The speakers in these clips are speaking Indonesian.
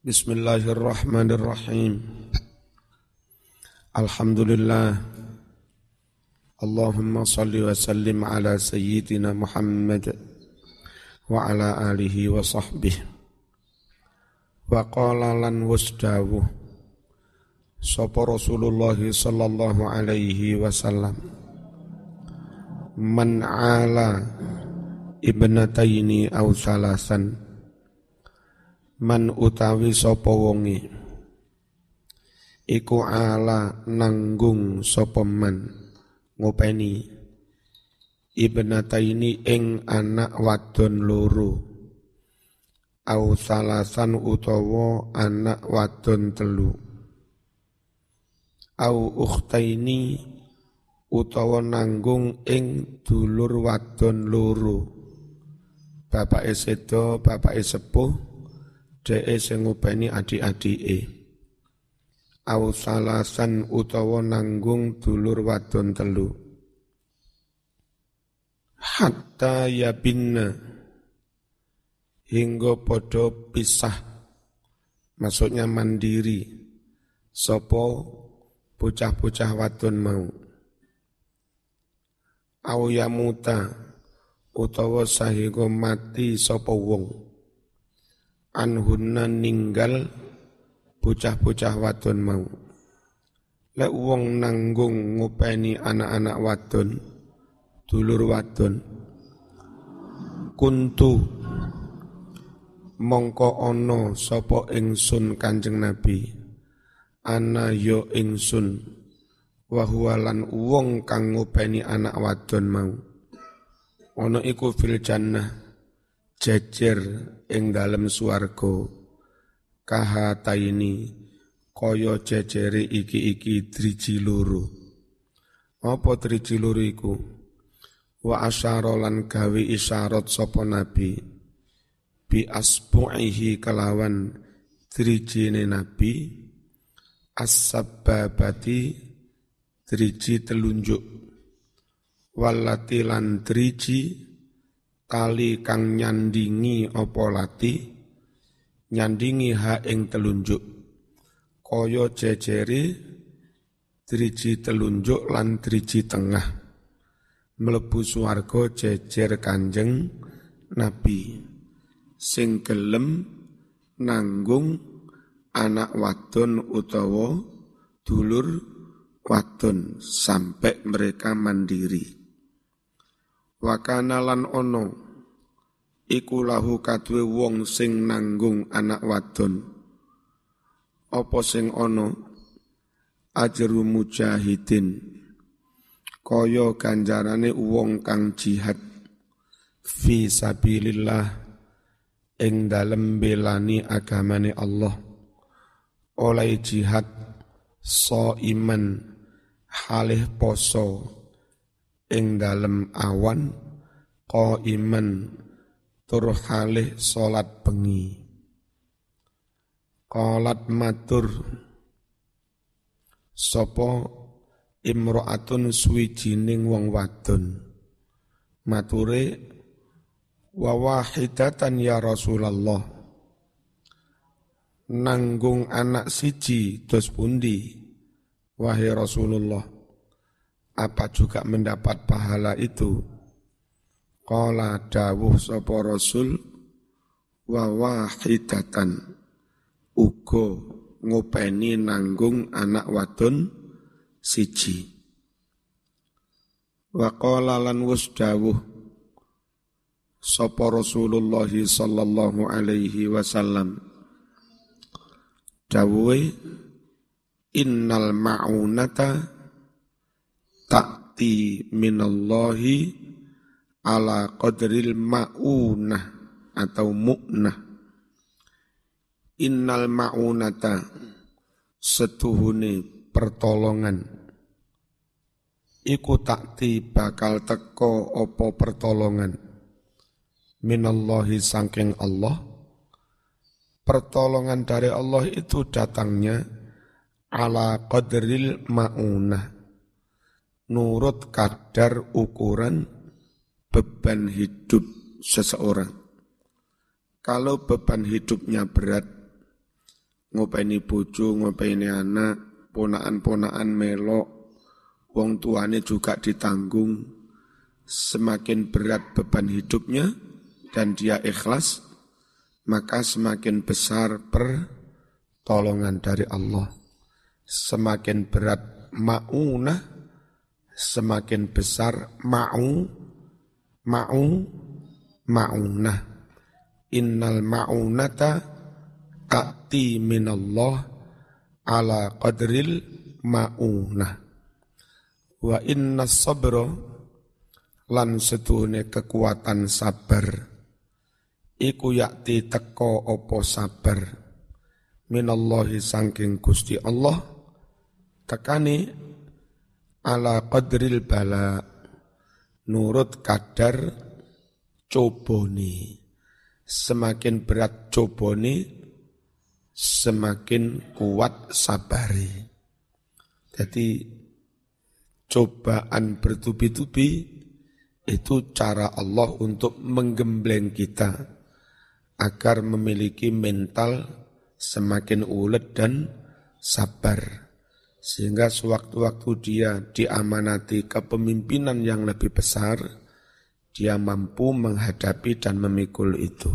Bismillahirrahmanirrahim. Alhamdulillah. Allahumma salli wa sallim ala sayyidina Muhammad wa ala alihi wa sahbihi. Wa qala lan wasdawu sapa Rasulullah sallallahu alaihi wasallam man ala ibnataini au salasan man utawi sapa wonge? Iku ala nanggung sapa man? Ngopeni. Ibnataini ing anak wadon loro. Au salasan utawa anak wadon telu. Au ukhtaini utawa nanggung ing dulur wadon loro. Bapak sedo bapak sepuh dheke sing ngopeni adik-adike. Au salasan utawa nanggung dulur wadon telu. Hatta yabinna. Hingga podo pisah. Maksudnya mandiri. Sopo bocah-bocah wadon mau. Au yamuta. Utawa sahigo mati sopo wong anhunna ninggal bocah-bocah wadon mau. Lek wong nanggung ngopeni anak-anak wadon, dulur wadon. Kuntu mongko ono sapa ingsun Kanjeng Nabi. Ana yo ingsun wa lan wong kang ngopeni anak wadon mau. Ono iku fil jannah jejer ing dalem swarga. Kahataini kaya jejere iki-iki driji loro. Apa driji loro iku? Wa asyara lan gawe isyarat sapa nabi. Bi asbu'ihi kalawan drijine nabi. As-sababati driji telunjuk. Walati lan driji kali kang nyandingi apa lati? Nyandingi ha ing telunjuk. Kaya jejere driji telunjuk lan driji tengah. Mlebu swarga jejer kanjeng nabi. Sing gelem nanggung anak wadon utawa dulur wadon sampai mereka mandiri Wakana lan ono iku lahu wong sing nanggung anak wadon. Apa sing ono? Ajru mujahidin kaya ganjarane wong kang jihad. Fi sabilillah ing dalem belani agamane Allah. Oleh jihad so iman halih poso ing dalem awan iman tur halih salat bengi. Qalat matur sapa imro'atun suwijining wong wadon? Mature wa wahidatan ya Rasulullah. Nanggung anak siji dos pundi wahai Rasulullah apa juga mendapat pahala itu? Qala dawuh sapa Rasul wa wahidatan uga ngopeni nanggung anak wadon siji. Wa qala lan wus dawuh sapa Rasulullah sallallahu alaihi wasallam dawuhe innal ma'unata takti minallahi ala qadril ma'unah atau mu'nah. Innal ma'unata setuhune pertolongan. Iku takti bakal teko opo pertolongan? Minallahi sangking Allah. Pertolongan dari Allah itu datangnya ala qadril ma'unah nurut kadar ukuran beban hidup seseorang. Kalau beban hidupnya berat, ngopeni bojo, ngopeni anak, ponaan-ponaan melok, wong tuane juga ditanggung, semakin berat beban hidupnya dan dia ikhlas, maka semakin besar pertolongan dari Allah. Semakin berat ma'unah, semakin besar ma'u, ma'u, ma'unah. Innal ma'unata ta'ti minallah ala qadril ma'unah. Wa inna sabra lan setuhune kekuatan sabar. Iku yakti teko opo sabar. Minallahi sangking gusti Allah. Tekani ala qadril bala. Nurut kadar coboni. Semakin berat coboni, semakin kuat sabari. Jadi cobaan bertubi-tubi itu cara Allah untuk menggembleng kita agar memiliki mental semakin ulet dan sabar. Sehingga sewaktu-waktu dia diamanati kepemimpinan yang lebih besar, dia mampu menghadapi dan memikul itu.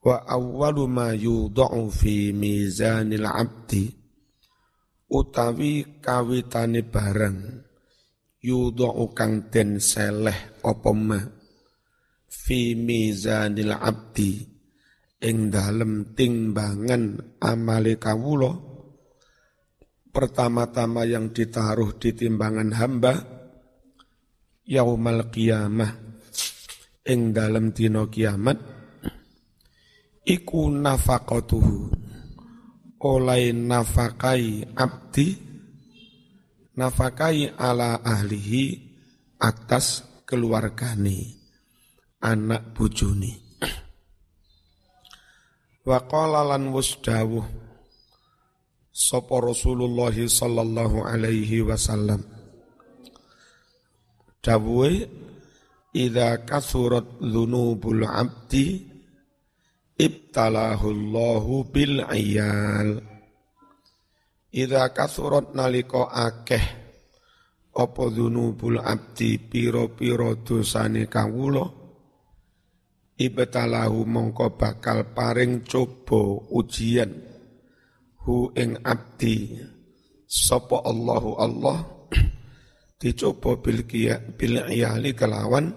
Wa awwalu ma yudha'u fi mizanil abdi utawi kawitane barang yudha'u kang den seleh apa ma fi mizanil abdi ing dalem timbangan amale kawula pertama-tama yang ditaruh di timbangan hamba yaumal qiyamah ing dalam dino kiamat iku nafaqatuhu oleh nafakai abdi nafakai ala ahlihi atas keluargani anak bujuni wa wasdawuh sapa Rasulullah sallallahu alaihi wasallam. Dawuhe idza kasurat dzunubul abdi ibtalahullahu bil ayal idza kasurat nalika akeh apa dzunubul abdi pira-pira dosane kawula ibtalahu mongko bakal paring coba ujian hu ing abdi sapa Allahu Allah dicoba bil bil iyali kelawan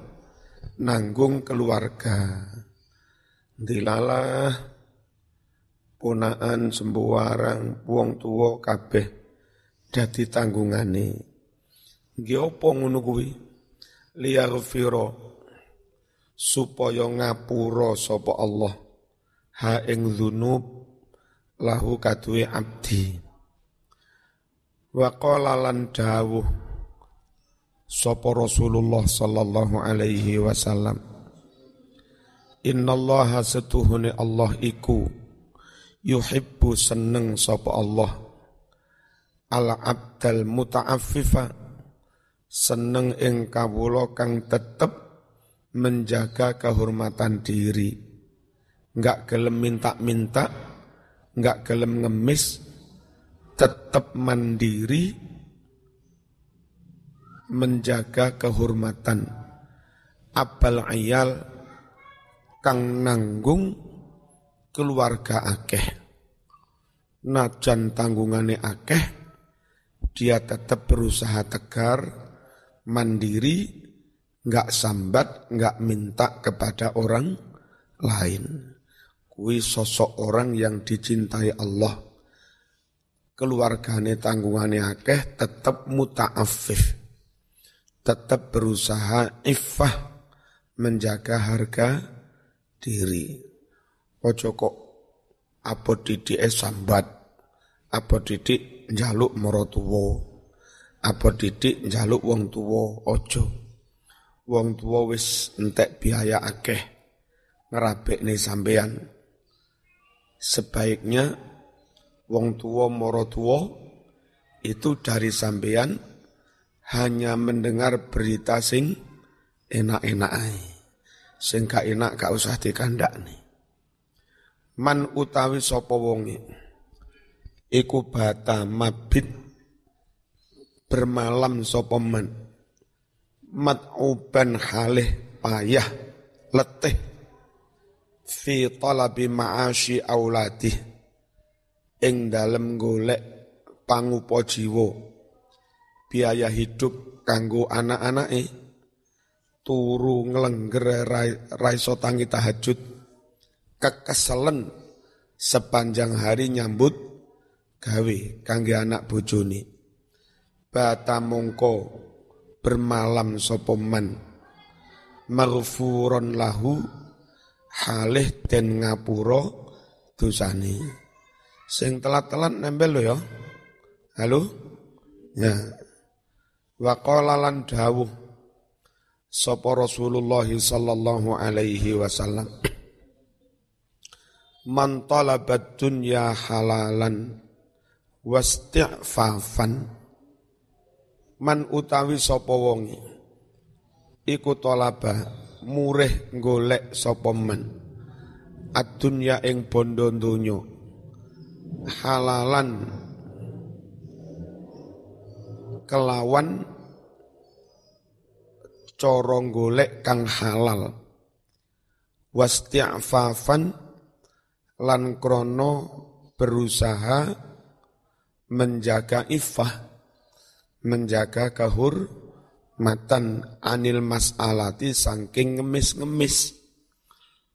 nanggung keluarga. Dilalah punaan sembuarang buang tua kabeh dadi tanggungane. Nggih apa ngono kuwi? Liyaghfira supaya ngapura sapa Allah ha ing dzunub lahu kaduwe abdi. Wa qala lan dawuh sapa Rasulullah sallallahu alaihi wasallam Innallaha setuhune Allah iku yuhibbu seneng sapa Allah al abdal muta'affifa seneng ing kawula kang tetep menjaga kehormatan diri enggak gelem minta-minta enggak gelem ngemis tetap mandiri menjaga kehormatan. Abal ayal kang nanggung keluarga akeh. Najan tanggungane akeh dia tetap berusaha tegar mandiri nggak sambat nggak minta kepada orang lain kui sosok orang yang dicintai Allah keluargane tanggungane akeh tetap muta'affif tetap berusaha iffah menjaga harga diri. Ojo kok apa didik sambat, apa didik njaluk morotuwo, apa didik njaluk wong tuwo, ojo. Wong tuwo wis entek biaya akeh ngerabek nih sampean. Sebaiknya wong tuwo morotuwo itu dari sampean hanya mendengar berita sing enak-enak ae. Sing gak enak gak usah dikandak nih. man utawi sapa wonge iku bata mabit bermalam sapa man mat'uban halih payah letih fi talabi ma'ashi auladi ing dalem golek pangupa jiwa. Biaya hidup kanggo anak-anake. Turu nglengger raiso tangi tahajud. Kekeselen sepanjang hari nyambut gawe kangge anak bojone. Bata mongko bermalam sopoman maghfuron lahu halih den ngapura dosane. Sing telat-telat nempel lo ya. Halo? Ya. Waqala lan dawuh sapa Rasulullah sallallahu alaihi wasallam. Man talabat dunya halalan wasti'fafan. Man utawi sapa wonge iku talaba murih golek sapa man ad-dunya ing bondo donya. Halalan. Kelawan. Cara golek kang halal. Wasti'fafan. Lan krono berusaha menjaga iffah, menjaga kahur matan anil mas'alati saking ngemis-ngemis.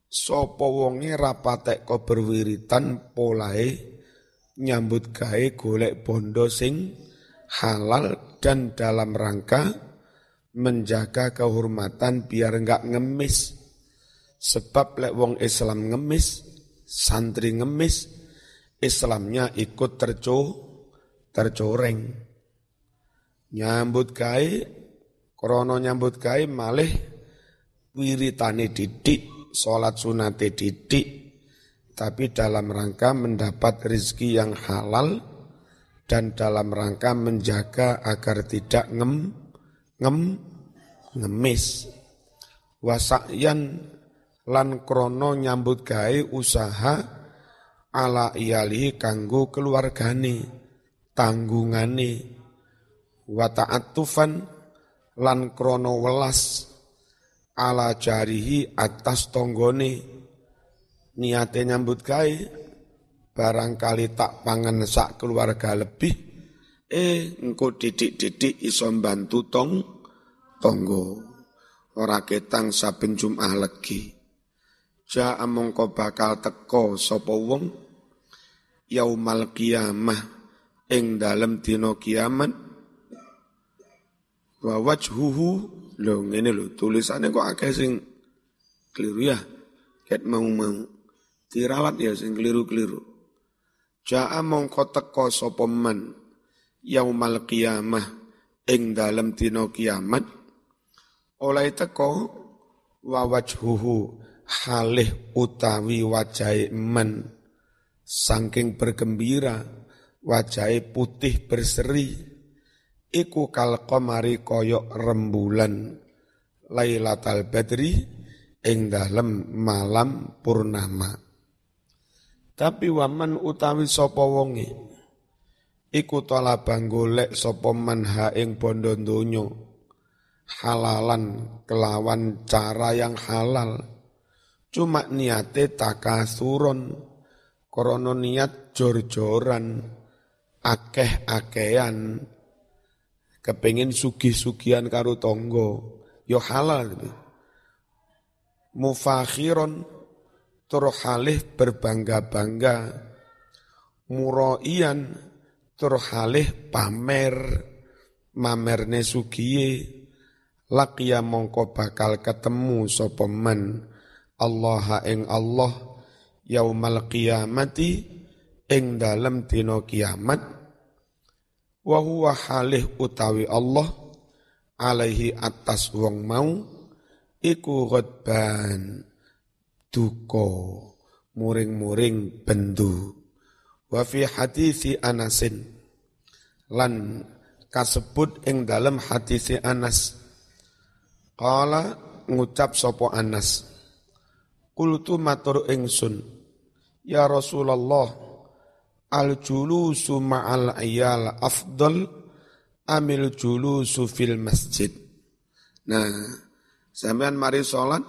Sopo wonge rapatek ko berwiritan polae nyambut gawe golek bondo sing halal dan dalam rangka menjaga kehormatan biar enggak ngemis. Sebab lek wong Islam ngemis, santri ngemis, Islamnya ikut terco, tercoreng. Nyambut gawe, krono nyambut gawe malih wiritane didik, sholat sunate didik, tapi dalam rangka mendapat rizki yang halal dan dalam rangka menjaga agar tidak ngem, ngem, ngemis. Wasakyan lan krono nyambut gawe usaha ala iyali kanggo keluargane tanggungane wa ta'attufan lan krono welas ala jarihi atas tonggone niate nyambut gawe barangkali tak pangan sak keluarga lebih eh engko didik-didik iso bantu tong tonggo. Ora ketang saben Jumat legi. Ja'a mongko bakal teko sapa wong yaumal kiamah ing dalem dina kiamat wa wajhuhu lho ngene lho tulisane kok akeh sing keliru ya. Ket mau-mau. Dirawat ya sing keliru-keliru. Ja'a mongko teko sapa man yaumal kiamah ing dalem dina kiamat. Oleh teko wa wajhuhu halih utawi wajai men saking bergembira wajai putih berseri iku kal qamari koyok rembulan lailatal badri ing dalem malam purnama. Tapi waman utawi sapa wonge? Iku talabang golek sapa manha ing bondo donya. Halalan kelawan cara yang halal. Cuma niate takasuron, korono niat jor-joran, akeh-akehan, kepengin sugih-sugihan karo tonggo, yo halal gitu. Mufakhiron, turhalih berbangga-bangga, muroian, turhalih pamer, mamerne sugiye, lakia mongko bakal ketemu sopeman, Allah ing Allah yaumal qiyamati ing dalem dina kiamat wa huwa halih utawi Allah alaihi atas wong mau iku ghadban duko muring-muring bendu. Wa fi hadisi Anasin lan kasebut ing dalem hadisi Anas. Qala ngucap sopo Anas Kultu matur ingsun Ya Rasulullah, al-julusu ma'al ayal afdal amil julusu fil masjid. Nah, sampean mari sholat,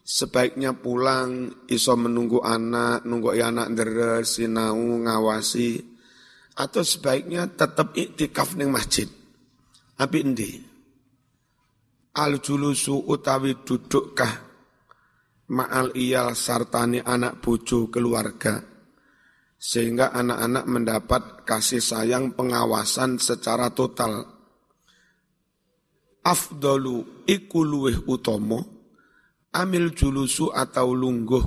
sebaiknya pulang, iso menunggu anak, nunggu anak deres, sinau, ngawasi, atau sebaiknya tetap iktikaf ning masjid. Tapi endi? Al julusu utawi dudukkah ma'al iyal sartani anak bojo keluarga sehingga anak-anak mendapat kasih sayang pengawasan secara total. Afdalu iku luweh utomo amil julusu atau lungguh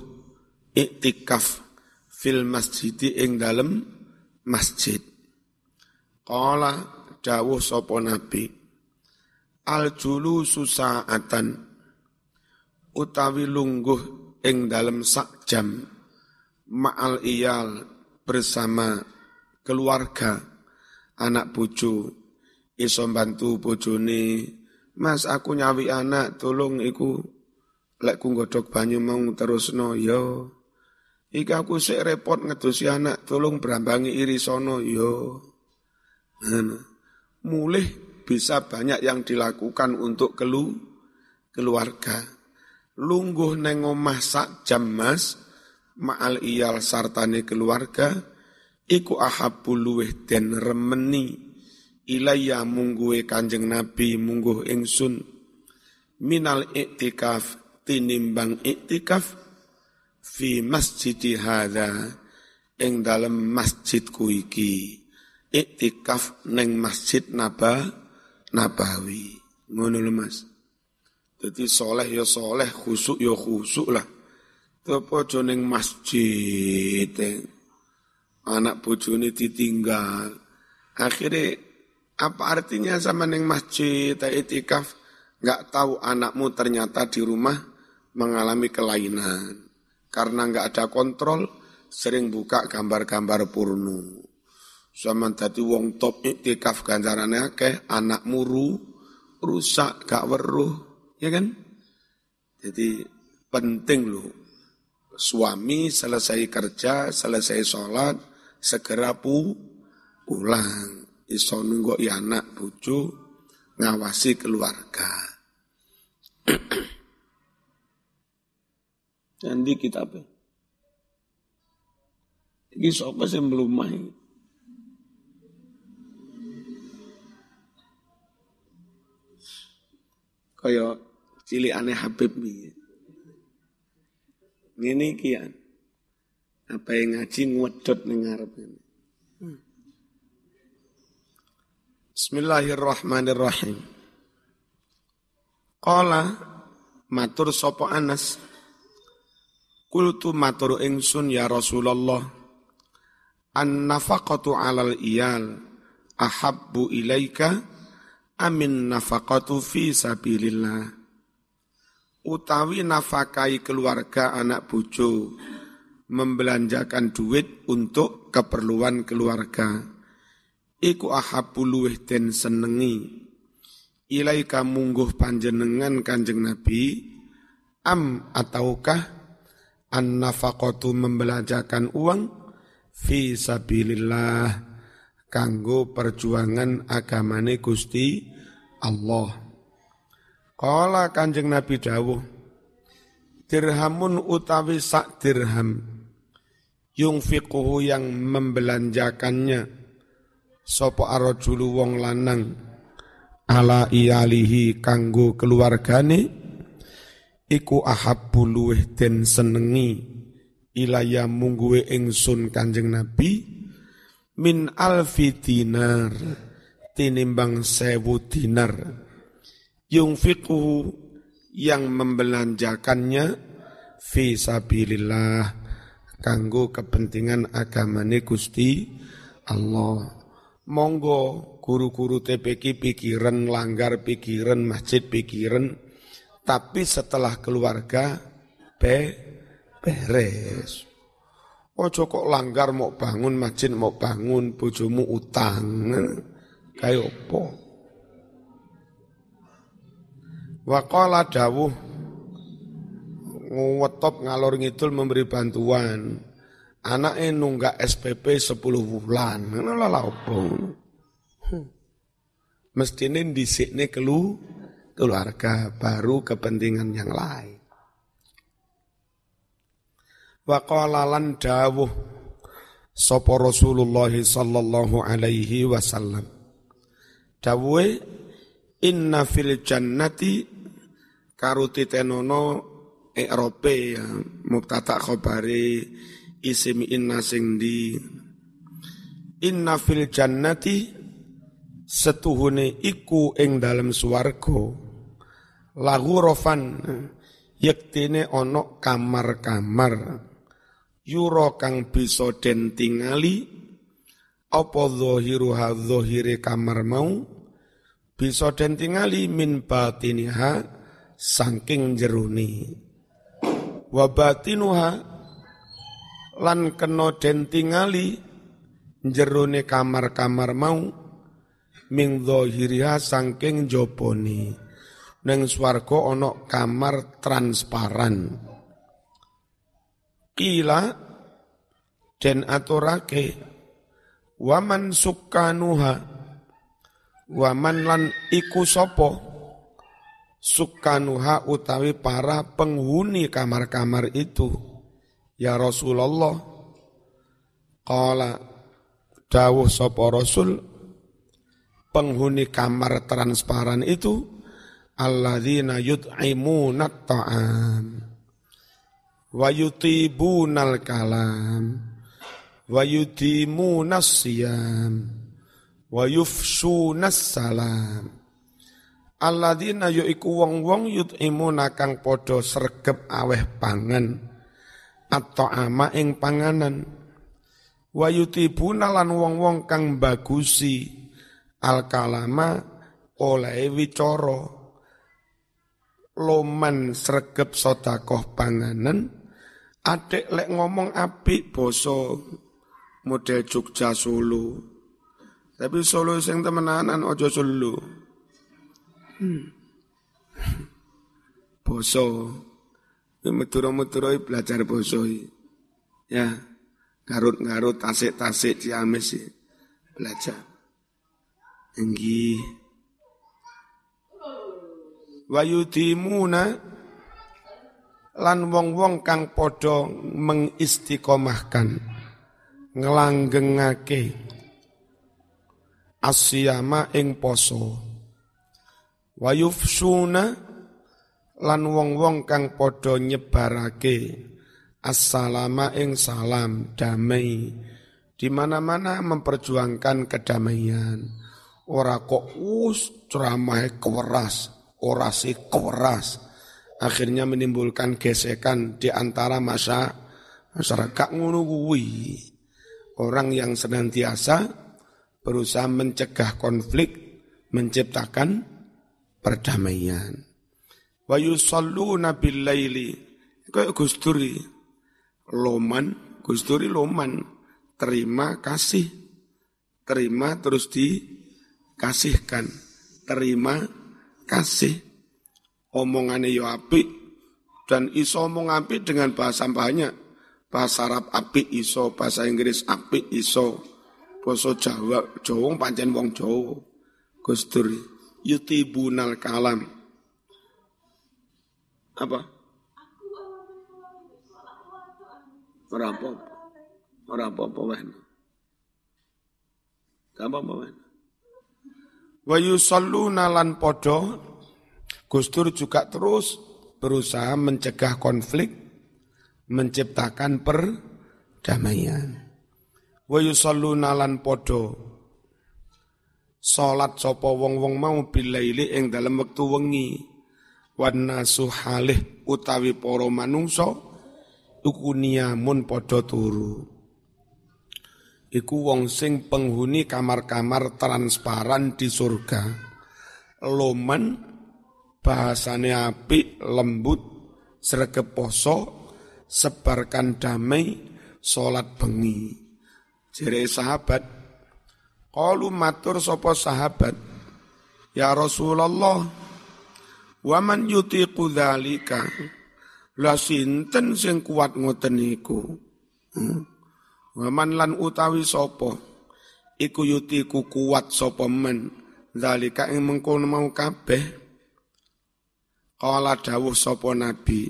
iktikaf fil masjid ing dalem masjid. Qala dawuh sapa nabi al julusu sa'atan utawi lungguh ing dalem sak jam ma'al iyal bersama keluarga. Anak bojo iso bantu bojone Mas aku nyawi anak tolong iku. Lek ku godhok banyu mau terusno yo. Iki aku sik repot ngedosi anak tolong berambangi irisono yo. Mulih bisa banyak yang dilakukan untuk kelu keluarga. Lungguh neng omah sak jam mas ma'al iyal sartane keluarga iku ahabbu luweh den remeni. Ilaya mungguhe kanjeng nabi mungguh ingsun. Minal iktikaf tinimbang iktikaf fi masjidi hadha ing dalem masjidku iki. Iktikaf neng masjid naba nabawi. Ngono lho Mas. Jadi soleh ya soleh, khusuk ya khusuk lah. Apa joning masjid, eh. anak bojone ditinggal. Akhirnya apa artinya sama neng masjid, itikaf, nggak tahu anakmu ternyata di rumah mengalami kelainan. Karena nggak ada kontrol, sering buka gambar-gambar porno. Sama tadi wong top itikaf ganjarannya ke anak muru, rusak, gak weruh, Ya kan? Jadi penting loh. Suami selesai kerja, selesai sholat, segera pu pulang. Iso nunggu anak bucu, ngawasi keluarga. Nanti kita apa? Ini siapa sih belum main? Kayak Cili aneh Habib nih. Ini kian. Apa yang ngaji ngwedot ning ngarep. Bismillahirrahmanirrahim. Qala matur sapa Anas Kultu matur ingsun ya Rasulullah an nafaqatu 'alal iyal ahabbu ilaika amin nafaqatu fi sabilillah utawi nafakai keluarga anak bojo membelanjakan duit untuk keperluan keluarga. Iku ahabu luweh den senengi. Ilaika mungguh panjenengan kanjeng nabi am ataukah an nafaqatu membelanjakan uang? Fi sabilillah kanggo perjuangan agamane Gusti Allah Kala kanjeng Nabi dawuh, dirhamun utawi sak dirham, yung fiqhu yang membelanjakannya, sopo arojulu wong lanang, ala iyalihi kanggo keluargane, iku ahabbu luweh den senengi, ilaya mungguwe ingsun kanjeng Nabi, min alfi dinar, tinimbang sewu dinar, yungfiquhu yang membelanjakannya fi sabilillah kanggo kepentingan agamane Gusti Allah. Monggo guru-guru TPK pikiran langgar pikiran masjid pikiran tapi setelah keluarga be beres. Ojo kok langgar mau bangun masjid mau bangun bojomu utang. Kayak apa? Waqala dawuh ngwetop ngalor ngidul memberi bantuan. Anaknya nunggak SPP 10 bulan. Ngono lah opo. Mestine dhisikne kelu keluarga baru kepentingan yang lain. Wa qala lan dawuh sapa Rasulullah sallallahu alaihi wasallam. Dawuhe inna fil jannati karuti tenono Erope ya. Mubtada khabari isim inna sing di inna fil jannati setuhune iku ing dalem swarga. Lahu rofan yektine ono kamar-kamar. Yura kang bisa den tingali apa zahire kamar mau? Bisa den tingali min batiniha saking jeruni. Wa batinuha lan kena den tingali jerone kamar-kamar mau ming dhahiriha saking joponi neng swarga ana kamar transparan. Kila den aturake waman sukanuha waman lan iku sapa sukanuha utawi para penghuni kamar-kamar itu. Ya Rasulullah Qala Dawuh sopo Rasul Penghuni kamar transparan itu Alladzina yut'imuna ta'am Wa yutibunal kalam Wa yudimunas siyam Wa salam Alladzina yu'iku wong-wong yut'imuna kang podo sergep aweh pangan atau ama ing panganan. Wa yutibuna lan wong-wong kang bagusi al kalama oleh wicara. Loman sregep sodakoh panganan. Adek lek ngomong apik boso model Jogja Solo. Tapi Solo sing temenanan ojo Solo hmm. boso Meturo-meturo belajar bosoi. Ya, garut-garut, tasik-tasik, ciamis belajar. Enggi. Wayudimuna lan wong-wong kang podo mengistiqomahkan ngelanggengake asyama ing poso wayufsuna lan wong-wong kang padha nyebarake assalama ing salam damai. Di mana-mana memperjuangkan kedamaian. Ora kok us ceramah keras orasi keras akhirnya menimbulkan gesekan di antara masa masyarakat ngono orang yang senantiasa berusaha mencegah konflik menciptakan perdamaian. Wa yusalluna bil laili kaya Gusturi loman Gusturi loman. Terima kasih. Terima terus dikasihkan. Terima kasih. Omongannya yo apik. Dan iso omong apik dengan bahasa banyak. Bahasa Arab apik iso bahasa Inggris apik iso. Bahasa Jawa Jawa pancen wong Jawa. Gusturi yutibunal kalam apa? Ora apa Ora apa-apa wen. apa-apa wen. Wa yusalluna lan padha Gustur juga terus berusaha mencegah konflik, menciptakan perdamaian. Wa yusalluna lan padha salat sapa wong-wong mau bilaili ing dalam wektu wengi. Wan nasu halih utawi para manungsa iku niamun padha turu. Iku wong sing penghuni kamar-kamar transparan di surga. Loman bahasane apik lembut sregep poso sebarkan damai salat bengi. Jere sahabat qalu matur sapa sahabat ya Rasulullah Waman yutiqu dzalika. La sinten sing kuat ngoten niku. Hmm? Waman lan utawi sapa iku yuti ku kuat sapa men zalika ing mengkono mau kabeh kala dawuh sapa nabi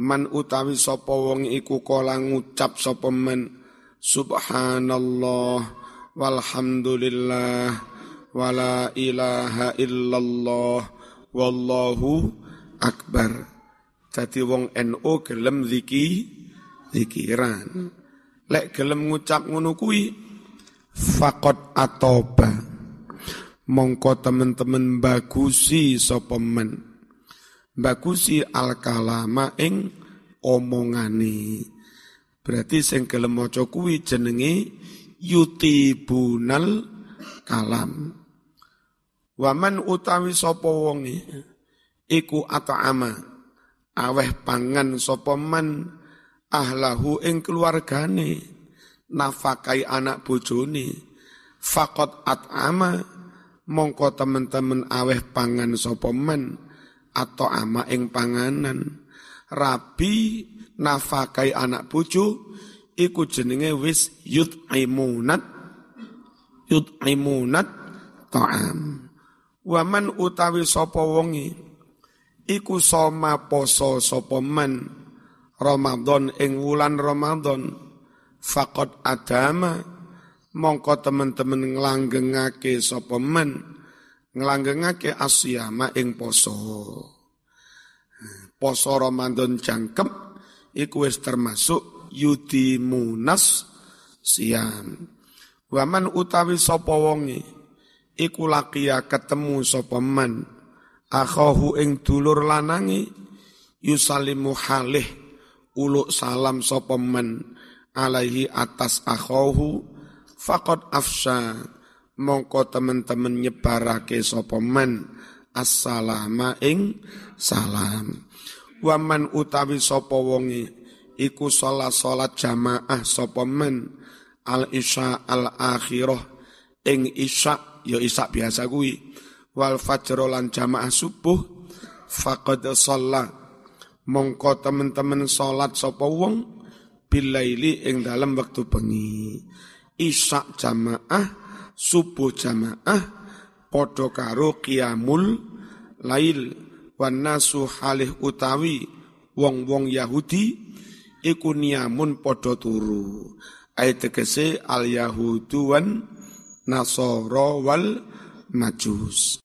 man utawi sapa wong iku kala ngucap sapa men subhanallah walhamdulillah wala ilaha illallah. Wallahu akbar. Dadi wong NU gelem ziki zikiran. Lek gelem ngucap ngono kuwi fakot atoba. Mongko temen-temen bagusi sapa men? Bagusi al kalama ing omongane. Berarti sing gelem maca kuwi jenenge yutibunal kalam. Waman utawi sapa wonge iku ata'ama aweh pangan sapa man ahlahu ing keluargane nafakai anak bojone. Fakot at'ama mongko temen-temen aweh pangan sapa man atau ama ing panganan. Rabi nafakai anak bojo iku jenenge wis yut imunat yut imunat ta'am. Waman utawi sapa wonge? Iku soma poso sapa man? Ramadan ing wulan Ramadan. Fakot adama. Mongko temen-temen nglanggengake sapa men nglanggengake asyama ing poso. Poso Ramadan jangkep iku wis termasuk yudi munas siam waman utawi sapa wonge iku lakia ketemu sapa man. Akhahu ing dulur lanangi yusalimu halih uluk salam sapa men alaihi atas akhahu faqad afsha. Mongko temen-temen nyebarake sapa men assalama ing salam. Waman utawi sapa wonge iku salat salat jamaah sapa men? Al isya al akhirah. Ing isya ya isya biasa kuwi. Wal fajr lan jamaah subuh faqad shalla. Mongko temen-temen salat sapa wong bilaili ing dalam waktu bengi. Isak jamaah subuh jamaah padha karo qiyamul lail. Wan nasu halih utawi wong-wong Yahudi iku niamun padha turu. Ayat tegese al yahudu wan nasara wal majus